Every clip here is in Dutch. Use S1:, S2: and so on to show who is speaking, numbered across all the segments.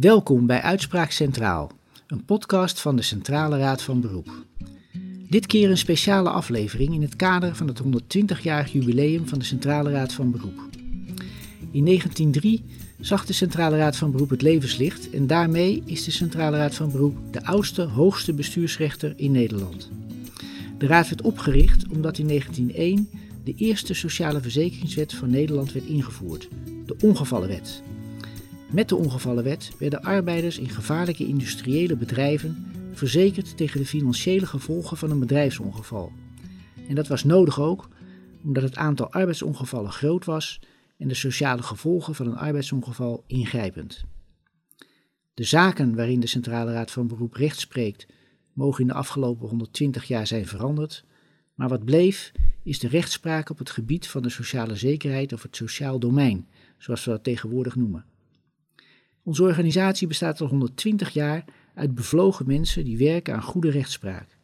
S1: Welkom bij Uitspraak Centraal, een podcast van de Centrale Raad van Beroep. Dit keer een speciale aflevering in het kader van het 120-jarig jubileum van de Centrale Raad van Beroep. In 1903 zag de Centrale Raad van Beroep het levenslicht en daarmee is de Centrale Raad van Beroep de oudste, hoogste bestuursrechter in Nederland. De raad werd opgericht omdat in 1901 de eerste sociale verzekeringswet van Nederland werd ingevoerd, de Ongevallenwet. Met de Ongevallenwet werden arbeiders in gevaarlijke industriële bedrijven verzekerd tegen de financiële gevolgen van een bedrijfsongeval. En dat was nodig ook omdat het aantal arbeidsongevallen groot was en de sociale gevolgen van een arbeidsongeval ingrijpend. De zaken waarin de Centrale Raad van Beroep recht spreekt, mogen in de afgelopen 120 jaar zijn veranderd, maar wat bleef is de rechtspraak op het gebied van de sociale zekerheid of het sociaal domein, zoals we dat tegenwoordig noemen. Onze organisatie bestaat al 120 jaar uit bevlogen mensen die werken aan goede rechtspraak.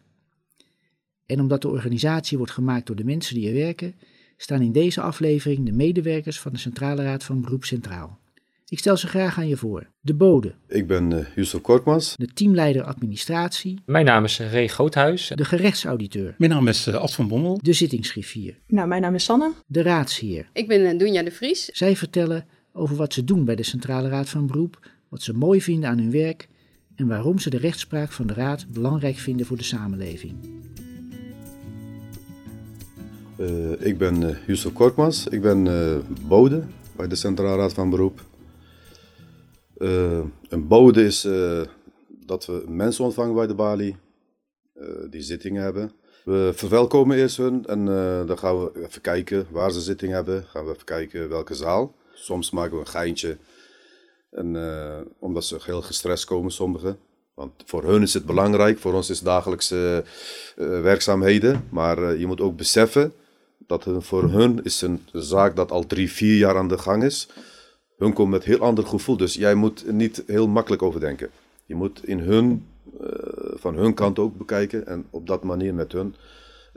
S1: En omdat de organisatie wordt gemaakt door de mensen die er werken, staan in deze aflevering de medewerkers van de Centrale Raad van Beroep Centraal. Ik stel ze graag aan je voor. De bode.
S2: Ik ben uh, Yusuf Kortmans.
S1: De teamleider administratie.
S3: Mijn naam is Ray Groothuis.
S1: De gerechtsauditeur.
S4: Mijn naam is uh, Ad van Bommel.
S1: De zittingsgriffier.
S5: Nou, mijn naam is Sanne.
S1: De raadsheer.
S6: Ik ben uh, Doenja de Vries.
S1: Zij vertellen over wat ze doen bij de Centrale Raad van Beroep, wat ze mooi vinden aan hun werk en waarom ze de rechtspraak van de Raad belangrijk vinden voor de samenleving.
S2: Uh, ik ben uh, Yusuf Kortmans, ik ben uh, bode bij de Centrale Raad van Beroep. een bode is dat we mensen ontvangen bij de balie, die zitting hebben. We verwelkomen eerst hun en dan gaan we even kijken waar ze zitting hebben. Gaan we even kijken welke zaal. Soms maken we een geintje, en, omdat ze heel gestrest komen, sommigen. Want voor hun is het belangrijk, voor ons is het dagelijkse werkzaamheden. Maar je moet ook beseffen dat voor hun is een zaak dat al drie, vier jaar aan de gang is. Hun komt met heel ander gevoel, dus jij moet niet heel makkelijk over denken. Je moet in hun, van hun kant ook bekijken en op dat manier met hun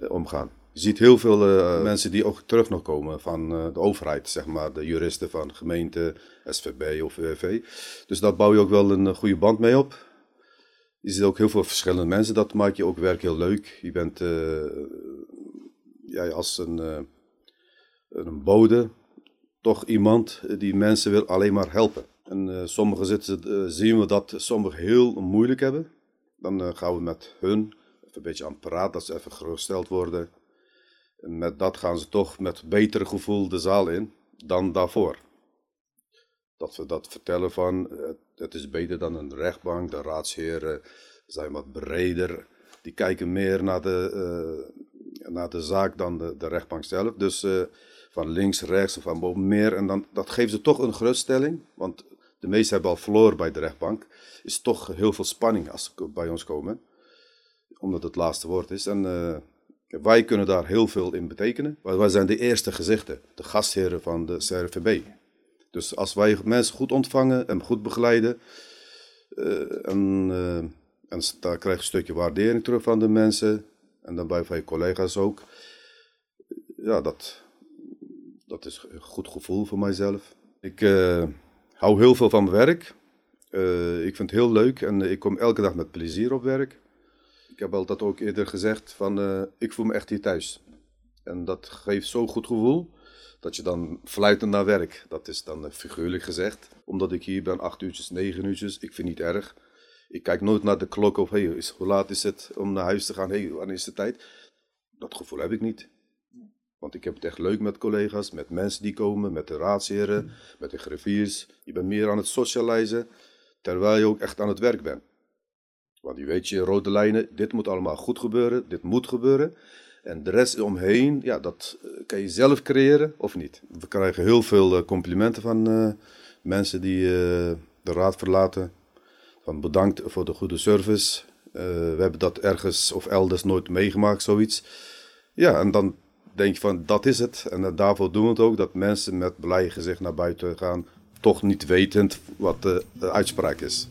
S2: omgaan. Je ziet heel veel uh, mensen die ook terug nog komen van de overheid, zeg maar, de juristen van gemeente, SVB of UWV. Dus dat bouw je ook wel een goede band mee op. Je ziet ook heel veel verschillende mensen, dat maakt je ook werk heel leuk. Je bent jij als een, een bode toch iemand die mensen wil alleen maar helpen. En uh, sommigen zitten, zien we dat sommigen heel moeilijk hebben. Dan gaan we met hun even een beetje aan praten, dat ze even gerustgesteld worden. Met dat gaan ze toch met beter gevoel de zaal in dan daarvoor. Dat we dat vertellen van, het is beter dan een rechtbank, de raadsheren zijn wat breder. Die kijken meer naar de, naar de zaak dan de, de rechtbank zelf. Dus van links, rechts of van boven meer. En dan, dat geeft ze toch een geruststelling. Want de meesten hebben al verloren bij de rechtbank. Is toch heel veel spanning als ze bij ons komen. Omdat het laatste woord is. En wij kunnen daar heel veel in betekenen. Wij zijn de eerste gezichten. De gastheren van de CRVB. Dus als wij mensen goed ontvangen en goed begeleiden. Uh, en, en daar krijg je een stukje waardering terug van de mensen en dan bij van je collega's ook. Ja, dat, dat is een goed gevoel voor mijzelf. Ik uh, hou heel veel van mijn werk. Uh, ik vind het heel leuk en ik kom elke dag met plezier op werk. Ik heb altijd ook eerder gezegd van uh, ik voel me echt hier thuis. En dat geeft zo'n goed gevoel dat je dan fluitend naar werk. Dat is dan figuurlijk gezegd. Omdat ik hier ben, acht uurtjes, negen uurtjes, ik vind het niet erg. Ik kijk nooit naar de klok of hey, hoe laat is het om naar huis te gaan? Hey, wanneer is de tijd? Dat gevoel heb ik niet. Want ik heb het echt leuk met collega's, met mensen die komen, met de raadsheren, met de griffiers. Je bent meer aan het socializen, terwijl je ook echt aan het werk bent. Want je weet je, rode lijnen, dit moet allemaal goed gebeuren, dit moet gebeuren. En de rest omheen, ja, dat kan je zelf creëren of niet. We krijgen heel veel complimenten van uh, mensen die de raad verlaten. Van bedankt voor de goede service. We hebben dat ergens of elders nooit meegemaakt, zoiets. Ja, en dan denk je van dat is het. En daarvoor doen we het ook, dat mensen met blij gezicht naar buiten gaan, toch niet wetend wat de uitspraak is.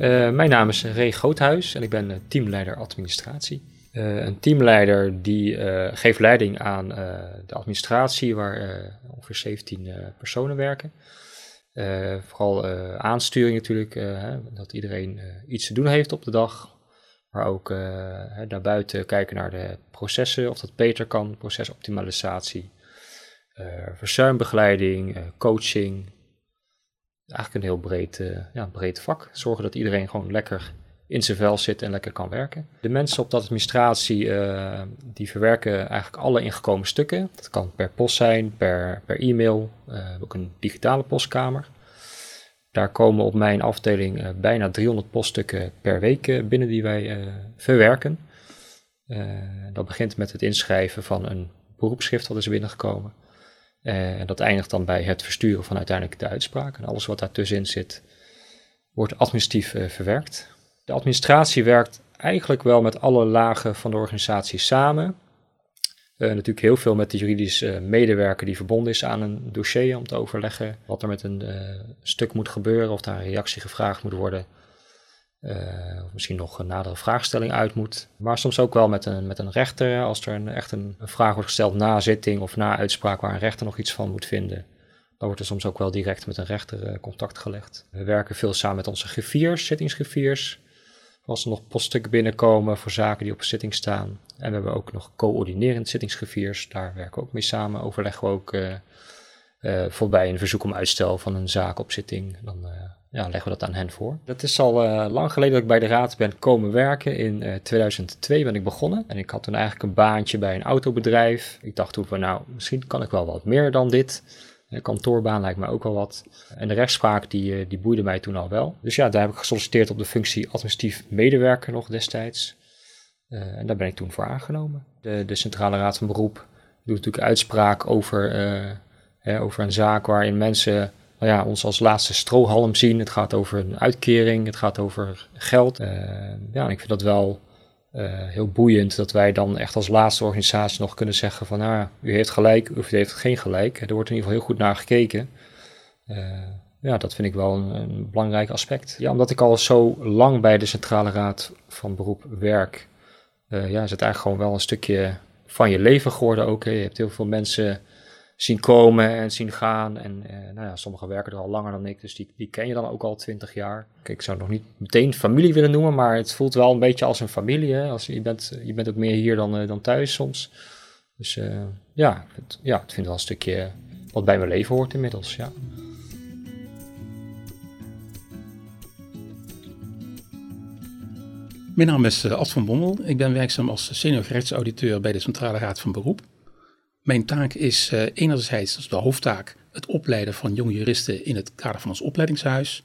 S3: Uh, mijn naam is Ray Groothuis en ik ben teamleider administratie. Uh, een teamleider die geeft leiding aan de administratie, waar ongeveer 17 personen werken. vooral aansturing natuurlijk, dat iedereen iets te doen heeft op de dag. Maar ook naar buiten kijken naar de processen, of dat beter kan, procesoptimalisatie. verzuimbegeleiding, coaching. Eigenlijk een heel breed, ja, breed vak. Zorgen dat iedereen gewoon lekker in zijn vel zit en lekker kan werken. De mensen op de administratie uh, die verwerken eigenlijk alle ingekomen stukken. Dat kan per post zijn, per, per e-mail, uh, ook een digitale postkamer. Daar komen op mijn afdeling bijna 300 poststukken per week binnen die wij verwerken. dat begint met het inschrijven van een beroepsschrift dat is binnengekomen. En dat eindigt dan bij het versturen van uiteindelijk de uitspraak. En alles wat daartussenin zit, wordt administratief verwerkt. De administratie werkt eigenlijk wel met alle lagen van de organisatie samen. Uh, natuurlijk heel veel met de juridische medewerker die verbonden is aan een dossier om te overleggen wat er met een stuk moet gebeuren, of daar een reactie gevraagd moet worden. Uh, of misschien nog een nadere vraagstelling uit moet. Maar soms ook wel met een, met een rechter, als er een, echt een, vraag wordt gesteld na zitting of na uitspraak waar een rechter nog iets van moet vinden. Dan wordt er soms ook wel direct met een rechter contact gelegd. We werken veel samen met onze griffiers, zittingsgriffiers. Als er nog poststukken binnenkomen voor zaken die op zitting staan. En we hebben ook nog coördinerend zittingsgriffiers. Daar werken we ook mee samen. Overleggen we ook uh, voorbij een verzoek om uitstel van een zaak op zitting. Dan ja, leggen we dat aan hen voor. Dat is al lang geleden dat ik bij de raad ben komen werken. In 2002 ben ik begonnen. En ik had toen eigenlijk een baantje bij een autobedrijf. Ik dacht toen van nou, misschien kan ik wel wat meer dan dit. Een kantoorbaan lijkt mij ook wel wat. En de rechtspraak die, eh, die boeide mij toen al wel. Dus ja, daar heb ik gesolliciteerd op de functie administratief medewerker nog destijds. En daar ben ik toen voor aangenomen. De, de Centrale Raad van Beroep doet natuurlijk uitspraak over, hè, over een zaak waarin mensen nou ja, ons als laatste strohalm zien. Het gaat over een uitkering, het gaat over geld. ja, en ik vind dat wel uh, heel boeiend dat wij dan echt als laatste organisatie nog kunnen zeggen van nou, u heeft gelijk of u heeft geen gelijk. Er wordt in ieder geval heel goed naar gekeken. Uh, ja, dat vind ik wel een, belangrijk aspect. Ja, omdat ik al zo lang bij de Centrale Raad van Beroep werk, ja, is het eigenlijk gewoon wel een stukje van je leven geworden ook. Hè. Je hebt heel veel mensen zien komen en zien gaan. En eh, nou ja, sommigen werken er al langer dan ik, dus die, die ken je dan ook al twintig jaar. Kijk, ik zou het nog niet meteen familie willen noemen, maar het voelt wel een beetje als een familie. Als, je, bent, je bent ook meer hier dan, uh, dan thuis soms. Dus ja, het, ja, ik vind wel een stukje wat bij mijn leven hoort inmiddels, ja.
S4: Mijn naam is Ad van Bommel. Ik ben werkzaam als senior gerechtsauditeur bij de Centrale Raad van Beroep. Mijn taak is uh, enerzijds, is de hoofdtaak, het opleiden van jonge juristen in het kader van ons opleidingshuis.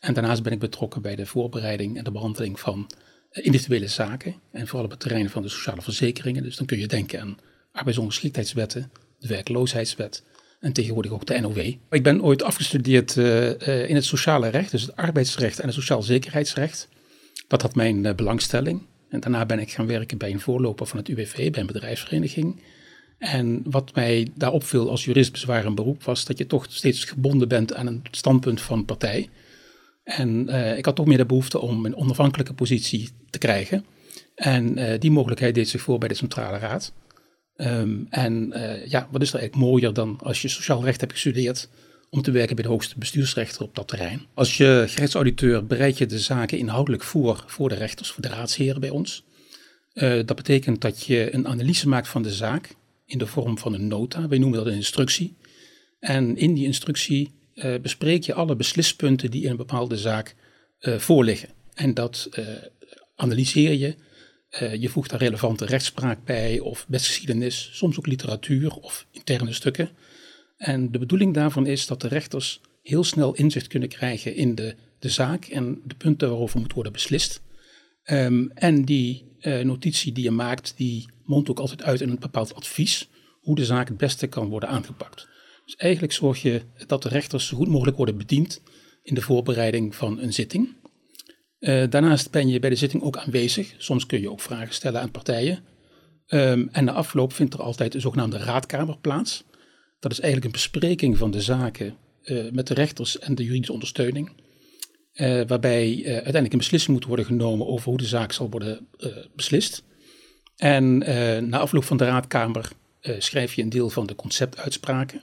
S4: En daarnaast ben ik betrokken bij de voorbereiding en de behandeling van uh, individuele zaken. En vooral op het terrein van de sociale verzekeringen. Dus dan kun je denken aan arbeidsongeschiktheidswetten, de werkloosheidswet en tegenwoordig ook de NOW. Ik ben ooit afgestudeerd uh, in het sociale recht, dus het arbeidsrecht en het sociaal zekerheidsrecht. Dat had mijn belangstelling. En daarna ben ik gaan werken bij een voorloper van het UWV, bij een bedrijfsvereniging. En wat mij daar opviel als jurist bezwaar en beroep was dat je toch steeds gebonden bent aan een standpunt van partij. En uh, ik had toch meer de behoefte om een onafhankelijke positie te krijgen. En uh, die mogelijkheid deed zich voor bij de Centrale Raad. Um, en uh, ja, wat is er eigenlijk mooier dan als je sociaal recht hebt gestudeerd om te werken bij de hoogste bestuursrechter op dat terrein. Als je gerechtsauditeur bereid je de zaken inhoudelijk voor voor de rechters, voor de raadsheren bij ons. dat betekent dat je een analyse maakt van de zaak in de vorm van een nota. Wij noemen dat een instructie. En in die instructie uh, bespreek je alle beslispunten die in een bepaalde zaak uh, voorliggen. En dat uh, analyseer je. je voegt daar relevante rechtspraak bij of wetsgeschiedenis, soms ook literatuur of interne stukken. En de bedoeling daarvan is dat de rechters heel snel inzicht kunnen krijgen in de, de zaak en de punten waarover moet worden beslist. Um, en die notitie die je maakt, die mondt ook altijd uit in een bepaald advies hoe de zaak het beste kan worden aangepakt. Dus eigenlijk zorg je dat de rechters zo goed mogelijk worden bediend in de voorbereiding van een zitting. Uh, daarnaast ben je bij de zitting ook aanwezig. Soms kun je ook vragen stellen aan partijen. Um, en na afloop vindt er altijd een zogenaamde raadkamer plaats. Dat is eigenlijk een bespreking van de zaken uh, met de rechters en de juridische ondersteuning. Uh, waarbij uiteindelijk een beslissing moet worden genomen over hoe de zaak zal worden beslist. En uh, na afloop van de raadkamer uh, schrijf je een deel van de conceptuitspraken.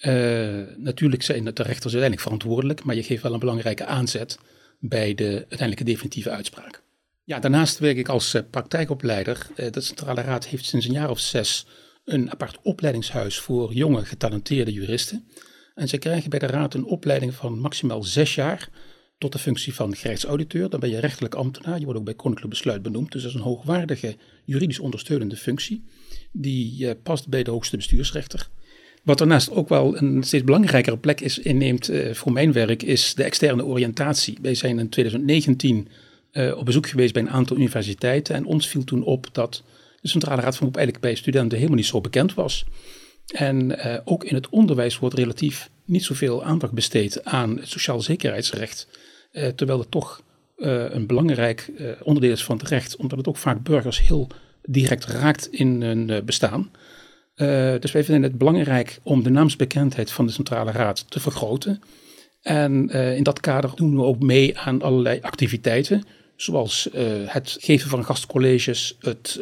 S4: Uh, natuurlijk zijn de rechters uiteindelijk verantwoordelijk, maar je geeft wel een belangrijke aanzet bij de uiteindelijke definitieve uitspraak. Ja, daarnaast werk ik als praktijkopleider. de Centrale Raad heeft sinds een jaar of zes een apart opleidingshuis voor jonge getalenteerde juristen. En ze krijgen bij de Raad een opleiding van maximaal zes jaar tot de functie van gerechtsauditeur. Dan ben je rechtelijk ambtenaar. Je wordt ook bij koninklijk besluit benoemd. Dus dat is een hoogwaardige juridisch ondersteunende functie. Die uh, past bij de hoogste bestuursrechter. Wat daarnaast ook wel een steeds belangrijkere plek is, inneemt uh, voor mijn werk, is de externe oriëntatie. Wij zijn in 2019 uh, op bezoek geweest bij een aantal universiteiten. En ons viel toen op dat de Centrale Raad van Beroep eigenlijk bij studenten helemaal niet zo bekend was. En ook in het onderwijs wordt relatief niet zoveel aandacht besteed aan het sociaal zekerheidsrecht. Uh, terwijl het toch uh, een belangrijk onderdeel is van het recht, omdat het ook vaak burgers heel direct raakt in hun bestaan. dus wij vinden het belangrijk om de naamsbekendheid van de Centrale Raad te vergroten. En in dat kader doen we ook mee aan allerlei activiteiten, zoals het geven van gastcolleges, het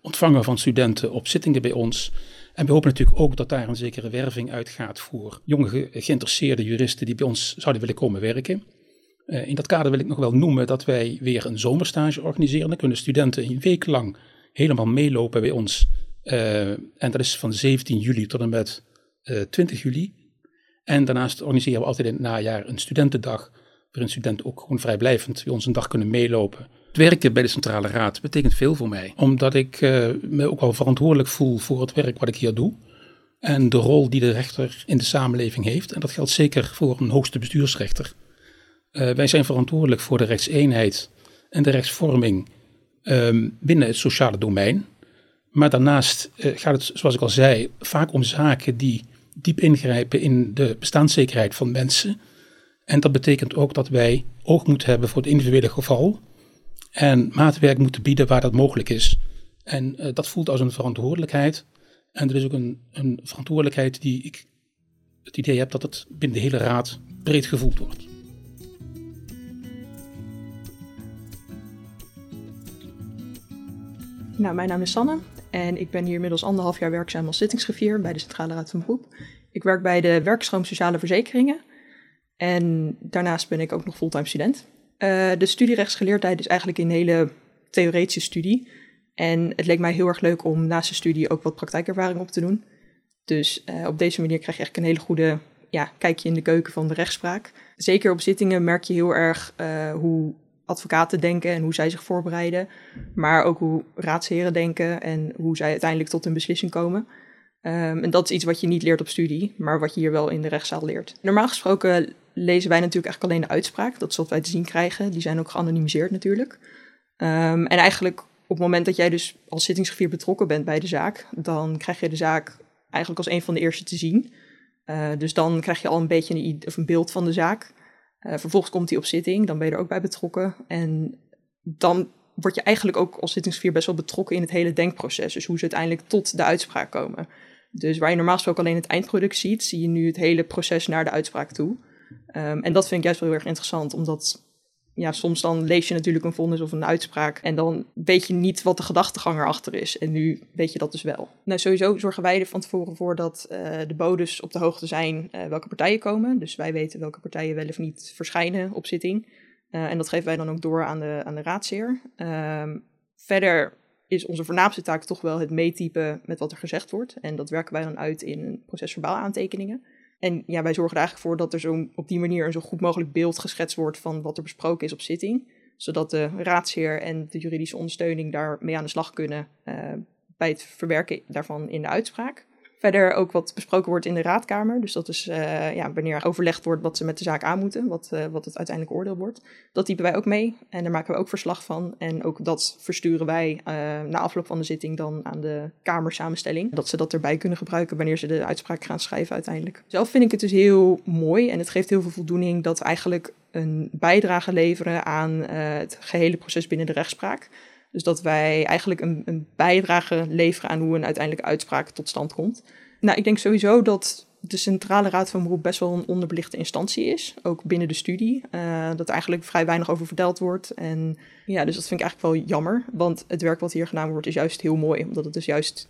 S4: ontvangen van studenten op zittingen bij ons. En we hopen natuurlijk ook dat daar een zekere werving uitgaat voor jonge geïnteresseerde juristen die bij ons zouden willen komen werken. Uh, in dat kader wil ik nog wel noemen dat wij weer een zomerstage organiseren. Dan kunnen studenten een week lang helemaal meelopen bij ons. Uh, en dat is van 17 juli tot en met uh, eh, 20 juli. En daarnaast organiseren we altijd in het najaar een studentendag, waarin studenten ook gewoon vrijblijvend bij ons een dag kunnen meelopen het werken bij de Centrale Raad betekent veel voor mij, omdat ik me ook wel verantwoordelijk voel voor het werk wat ik hier doe. En de rol die de rechter in de samenleving heeft. En dat geldt zeker voor een hoogste bestuursrechter. Uh, wij zijn verantwoordelijk voor de rechtseenheid en de rechtsvorming um, binnen het sociale domein. Maar daarnaast uh, gaat het, zoals ik al zei, vaak om zaken die diep ingrijpen in de bestaanszekerheid van mensen. En dat betekent ook dat wij oog moeten hebben voor het individuele geval en maatwerk moeten bieden waar dat mogelijk is. En uh, dat voelt als een verantwoordelijkheid. En er is ook een, een verantwoordelijkheid die ik het idee heb dat het binnen de hele raad breed gevoeld wordt.
S5: Nou, mijn naam is Sanne en ik ben hier inmiddels anderhalf jaar werkzaam als zittingsgriffier bij de Centrale Raad van Beroep. Ik werk bij de werkstroom Sociale Verzekeringen en daarnaast ben ik ook nog fulltime student. Uh, de studierechtsgeleerdheid is eigenlijk een hele theoretische studie. En het leek mij heel erg leuk om naast de studie ook wat praktijkervaring op te doen. Dus uh, op deze manier krijg je eigenlijk een hele goede ja, kijkje in de keuken van de rechtspraak. Zeker op zittingen merk je heel erg uh, hoe advocaten denken en hoe zij zich voorbereiden. Maar ook hoe raadsheren denken en hoe zij uiteindelijk tot een beslissing komen. Um, en dat is iets wat je niet leert op studie, maar wat je hier wel in de rechtszaal leert. Normaal gesproken lezen wij natuurlijk eigenlijk alleen de uitspraak. Dat wat wij te zien krijgen. Die zijn ook geanonimiseerd natuurlijk. Um, en eigenlijk op het moment dat jij dus als zittingsgevier betrokken bent bij de zaak, dan krijg je de zaak eigenlijk als een van de eerste te zien. Uh, dus dan krijg je al een beetje een, of een beeld van de zaak. Uh, vervolgens komt hij op zitting, dan ben je er ook bij betrokken. En dan word je eigenlijk ook als zittingsgevier best wel betrokken in het hele denkproces. Dus hoe ze uiteindelijk tot de uitspraak komen. Dus waar je normaal gesproken alleen het eindproduct ziet, zie je nu het hele proces naar de uitspraak toe. Um, en dat vind ik juist wel heel erg interessant, omdat ja, soms dan lees je natuurlijk een vonnis of een uitspraak en dan weet je niet wat de gedachtegang erachter is. En nu weet je dat dus wel. Nou, sowieso zorgen wij er van tevoren voor dat uh, de bodes op de hoogte zijn uh, welke partijen komen. Dus wij weten welke partijen wel of niet verschijnen op zitting. Uh, en dat geven wij dan ook door aan de, aan de raadsheer. Um, verder is onze voornaamste taak toch wel het meetypen met wat er gezegd wordt. En dat werken wij dan uit in procesverbaal aantekeningen. En ja, wij zorgen er eigenlijk voor dat er zo op die manier een zo goed mogelijk beeld geschetst wordt van wat er besproken is op zitting. Zodat de raadsheer en de juridische ondersteuning daarmee aan de slag kunnen uh, bij het verwerken daarvan in de uitspraak. Verder ook wat besproken wordt in de raadkamer. Dus dat is uh, ja, wanneer overlegd wordt wat ze met de zaak aan moeten, wat, uh, wat het uiteindelijk oordeel wordt. Dat typen wij ook mee en daar maken we ook verslag van. En ook dat versturen wij uh, na afloop van de zitting dan aan de kamersamenstelling. Dat ze dat erbij kunnen gebruiken wanneer ze de uitspraak gaan schrijven uiteindelijk. Zelf vind ik het dus heel mooi en het geeft heel veel voldoening dat we eigenlijk een bijdrage leveren aan het gehele proces binnen de rechtspraak. Dus dat wij eigenlijk een, een bijdrage leveren aan hoe een uiteindelijke uitspraak tot stand komt. Nou, ik denk sowieso dat de Centrale Raad van Beroep best wel een onderbelichte instantie is, ook binnen de studie. Uh, dat eigenlijk vrij weinig over verteld wordt. En ja, dus dat vind ik eigenlijk wel jammer, want het werk wat hier gedaan wordt is juist heel mooi, omdat het dus juist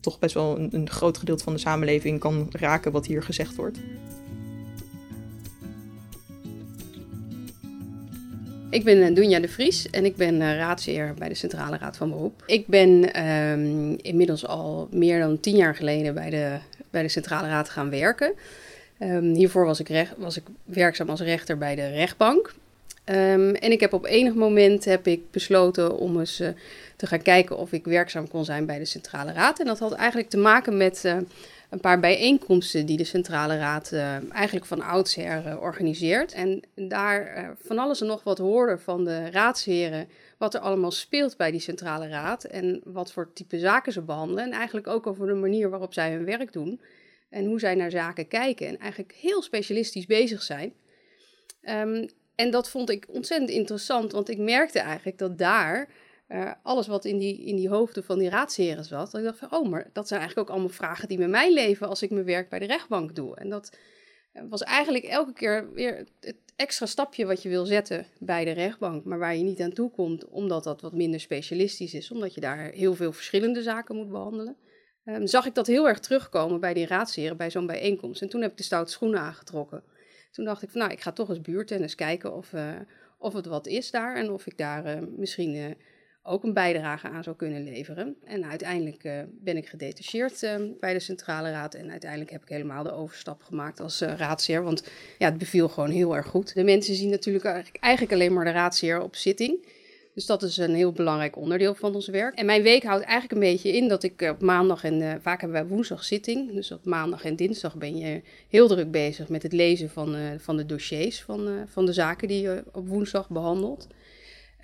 S5: toch best wel een, een groot gedeelte van de samenleving kan raken wat hier gezegd wordt.
S6: Ik ben eh, Dunja de Vries en ik ben uh, raadsheer bij de Centrale Raad van Beroep. Ik ben um, inmiddels al meer dan tien jaar geleden bij de, bij de Centrale Raad gaan werken. Um, hiervoor was ik, recht, was ik werkzaam als rechter bij de rechtbank. Um, en ik heb op enig moment heb ik besloten om eens uh, te gaan kijken of ik werkzaam kon zijn bij de Centrale Raad. En dat had eigenlijk te maken met een paar bijeenkomsten die de Centrale Raad uh, eigenlijk van oudsher organiseert. En daar van alles en nog wat hoorde van de raadsheren wat er allemaal speelt bij die Centrale Raad en wat voor type zaken ze behandelen. En eigenlijk ook over de manier waarop zij hun werk doen en hoe zij naar zaken kijken en eigenlijk heel specialistisch bezig zijn. Um, en dat vond ik ontzettend interessant, want ik merkte eigenlijk dat daar uh, alles wat in die, in die hoofden van die raadsheren zat, dat ik dacht van, oh, maar dat zijn eigenlijk ook allemaal vragen die met mij leven als ik mijn werk bij de rechtbank doe. En dat eh, was eigenlijk elke keer weer het extra stapje wat je wil zetten bij de rechtbank, maar waar je niet aan toe komt, omdat dat wat minder specialistisch is, omdat je daar heel veel verschillende zaken moet behandelen. Um, zag ik dat heel erg terugkomen bij die raadsheren bij zo'n bijeenkomst. En toen heb ik de stoute schoenen aangetrokken. Toen dacht ik van nou, ik ga toch eens buurtennis kijken of, uh, of het wat is daar en of ik daar misschien ook een bijdrage aan zou kunnen leveren. En uiteindelijk ben ik gedetacheerd bij de Centrale Raad en uiteindelijk heb ik helemaal de overstap gemaakt als raadsheer, want ja, het beviel gewoon heel erg goed. De mensen zien natuurlijk eigenlijk alleen maar de raadsheer op zitting. Dus dat is een heel belangrijk onderdeel van ons werk. En mijn week houdt eigenlijk een beetje in dat ik op maandag en vaak hebben wij woensdag zitting. Dus op maandag en dinsdag ben je heel druk bezig met het lezen van, van de dossiers van, van de zaken die je op woensdag behandelt.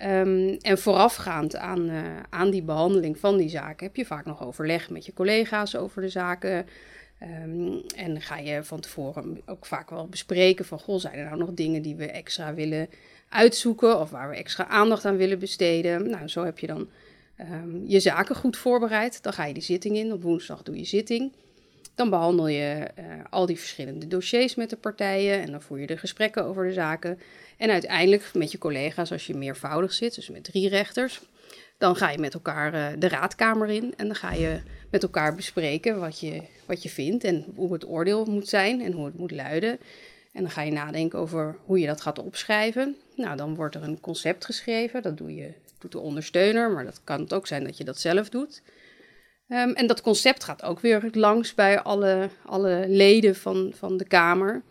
S6: Um, en voorafgaand aan, aan die behandeling van die zaken heb je vaak nog overleg met je collega's over de zaken. Um, en ga je van tevoren ook vaak wel bespreken van, goh, zijn er nou nog dingen die we extra willen uitzoeken of waar we extra aandacht aan willen besteden. Nou, zo heb je dan um, je zaken goed voorbereid. Dan ga je die zitting in. Op woensdag doe je zitting. Dan behandel je uh, al die verschillende dossiers met de partijen en dan voer je de gesprekken over de zaken. En uiteindelijk met je collega's, als je meervoudig zit, dus met drie rechters, dan ga je met elkaar uh, de raadkamer in en dan ga je met elkaar bespreken wat je, wat je vindt en hoe het oordeel moet zijn en hoe het moet luiden. En dan ga je nadenken over hoe je dat gaat opschrijven. Nou, dan wordt er een concept geschreven. Dat doe je, doet de ondersteuner, maar dat kan het ook zijn dat je dat zelf doet. Um, en dat concept gaat ook weer langs bij alle, alle leden van, van de Kamer.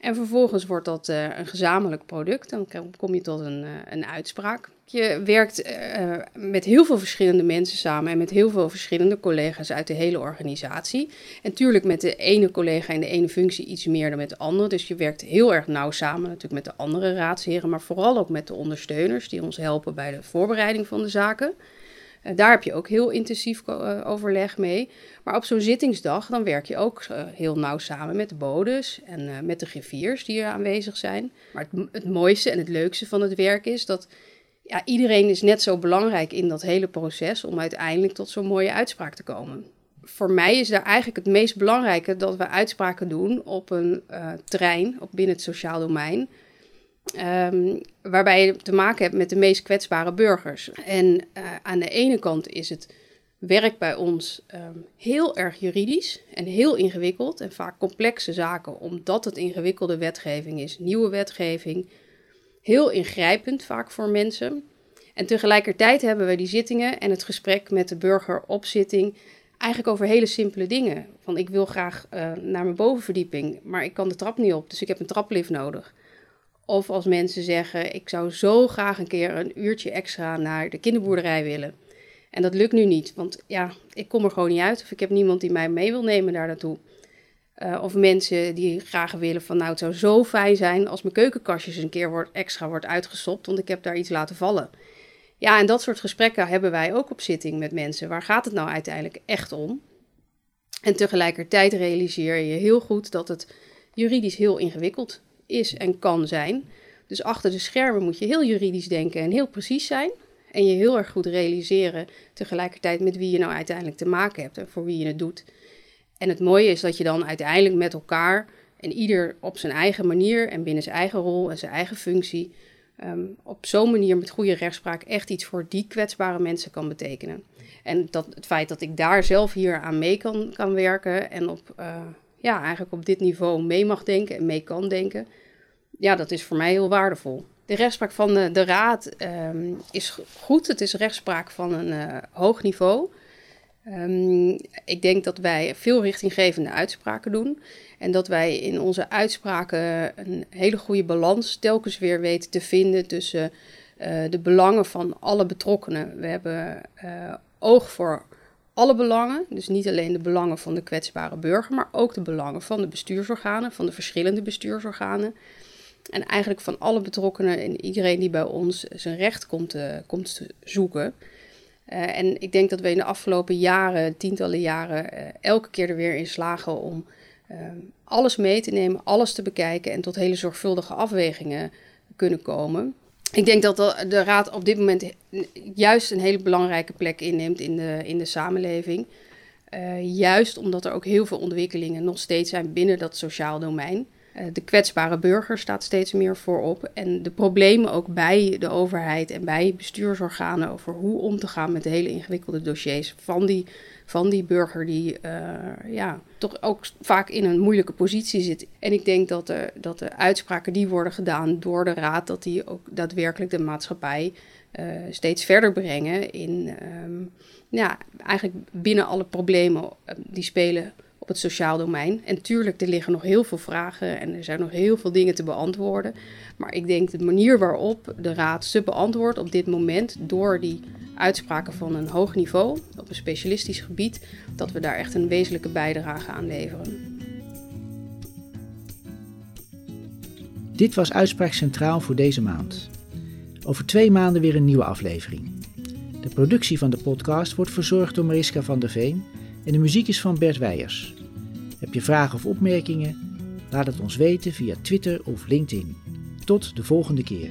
S6: En vervolgens wordt dat uh, een gezamenlijk product. Dan kom je tot een, uh, een uitspraak. Je werkt uh, met heel veel verschillende mensen samen en met heel veel verschillende collega's uit de hele organisatie. En tuurlijk met de ene collega in de ene functie iets meer dan met de andere. Dus je werkt heel erg nauw samen natuurlijk met de andere raadsheren, maar vooral ook met de ondersteuners die ons helpen bij de voorbereiding van de zaken. Daar heb je ook heel intensief uh, overleg mee. Maar op zo'n zittingsdag dan werk je ook uh, heel nauw samen met de bodes en met de griffiers die er aanwezig zijn. Maar het, het mooiste en het leukste van het werk is dat ja, iedereen is net zo belangrijk in dat hele proces om uiteindelijk tot zo'n mooie uitspraak te komen. Voor mij is daar eigenlijk het meest belangrijke dat we uitspraken doen op een uh, terrein, op binnen het sociaal domein, um, waarbij je te maken hebt met de meest kwetsbare burgers. En uh, aan de ene kant is het werk bij ons um, heel erg juridisch en heel ingewikkeld en vaak complexe zaken, omdat het ingewikkelde wetgeving is, nieuwe wetgeving heel ingrijpend vaak voor mensen. En tegelijkertijd hebben we die zittingen en het gesprek met de burger op zitting eigenlijk over hele simpele dingen. Van ik wil graag uh, naar mijn bovenverdieping, maar ik kan de trap niet op, dus ik heb een traplift nodig. Of als mensen zeggen, ik zou zo graag een keer een uurtje extra naar de kinderboerderij willen. En dat lukt nu niet, want ja, ik kom er gewoon niet uit of ik heb niemand die mij mee wil nemen daar naartoe. Uh, of mensen die graag willen van nou het zou zo fijn zijn als mijn keukenkastjes een keer wordt, extra wordt uitgestopt, want ik heb daar iets laten vallen. Ja, en dat soort gesprekken hebben wij ook op zitting met mensen. Waar gaat het nou uiteindelijk echt om? En tegelijkertijd realiseer je heel goed dat het juridisch heel ingewikkeld is en kan zijn. Dus achter de schermen moet je heel juridisch denken en heel precies zijn. En je heel erg goed realiseren tegelijkertijd met wie je nou uiteindelijk te maken hebt en voor wie je het doet. En het mooie is dat je dan uiteindelijk met elkaar en ieder op zijn eigen manier en binnen zijn eigen rol en zijn eigen functie ehm, op zo'n manier met goede rechtspraak echt iets voor die kwetsbare mensen kan betekenen. En dat, het feit dat ik daar zelf hier aan mee kan, kan werken en op, uh, ja, eigenlijk op dit niveau mee mag denken en mee kan denken, ja, dat is voor mij heel waardevol. De rechtspraak van de, de Raad um, is goed. Het is rechtspraak van een uh, hoog niveau. Um, ik denk dat wij veel richtinggevende uitspraken doen. En dat wij in onze uitspraken een hele goede balans telkens weer weten te vinden tussen uh, de belangen van alle betrokkenen. We hebben uh, oog voor alle belangen. Dus niet alleen de belangen van de kwetsbare burger, maar ook de belangen van de bestuursorganen, van de verschillende bestuursorganen. En eigenlijk van alle betrokkenen en iedereen die bij ons zijn recht komt, uh, zoeken. Uh, en ik denk dat we in de afgelopen jaren, tientallen jaren, uh, elke keer er weer in slagen om alles mee te nemen, alles te bekijken en tot hele zorgvuldige afwegingen kunnen komen. Ik denk dat de Raad op dit moment juist een hele belangrijke plek inneemt in de, in de samenleving. juist omdat er ook heel veel ontwikkelingen nog steeds zijn binnen dat sociaal domein. Eh, de kwetsbare burger staat steeds meer voorop. En de problemen ook bij de overheid en bij bestuursorganen over hoe om te gaan met de hele ingewikkelde dossiers van die, van die burger die uh, ja, toch ook vaak in een moeilijke positie zit. En ik denk dat de, dat de uitspraken die worden gedaan door de raad, dat die ook daadwerkelijk de maatschappij uh, steeds verder brengen in um, ja, eigenlijk binnen alle problemen die spelen het sociaal domein. En tuurlijk, er liggen nog heel veel vragen en er zijn nog heel veel dingen te beantwoorden. Maar ik denk de manier waarop de Raad ze beantwoordt op dit moment door die uitspraken van een hoog niveau op een specialistisch gebied, dat we daar echt een wezenlijke bijdrage aan leveren.
S1: Dit was Uitspraak Centraal voor deze maand. Over twee maanden weer een nieuwe aflevering. De productie van de podcast wordt verzorgd door Mariska van der Veen en de muziek is van Bert Weijers. Heb je vragen of opmerkingen? Laat het ons weten via Twitter of LinkedIn. Tot de volgende keer.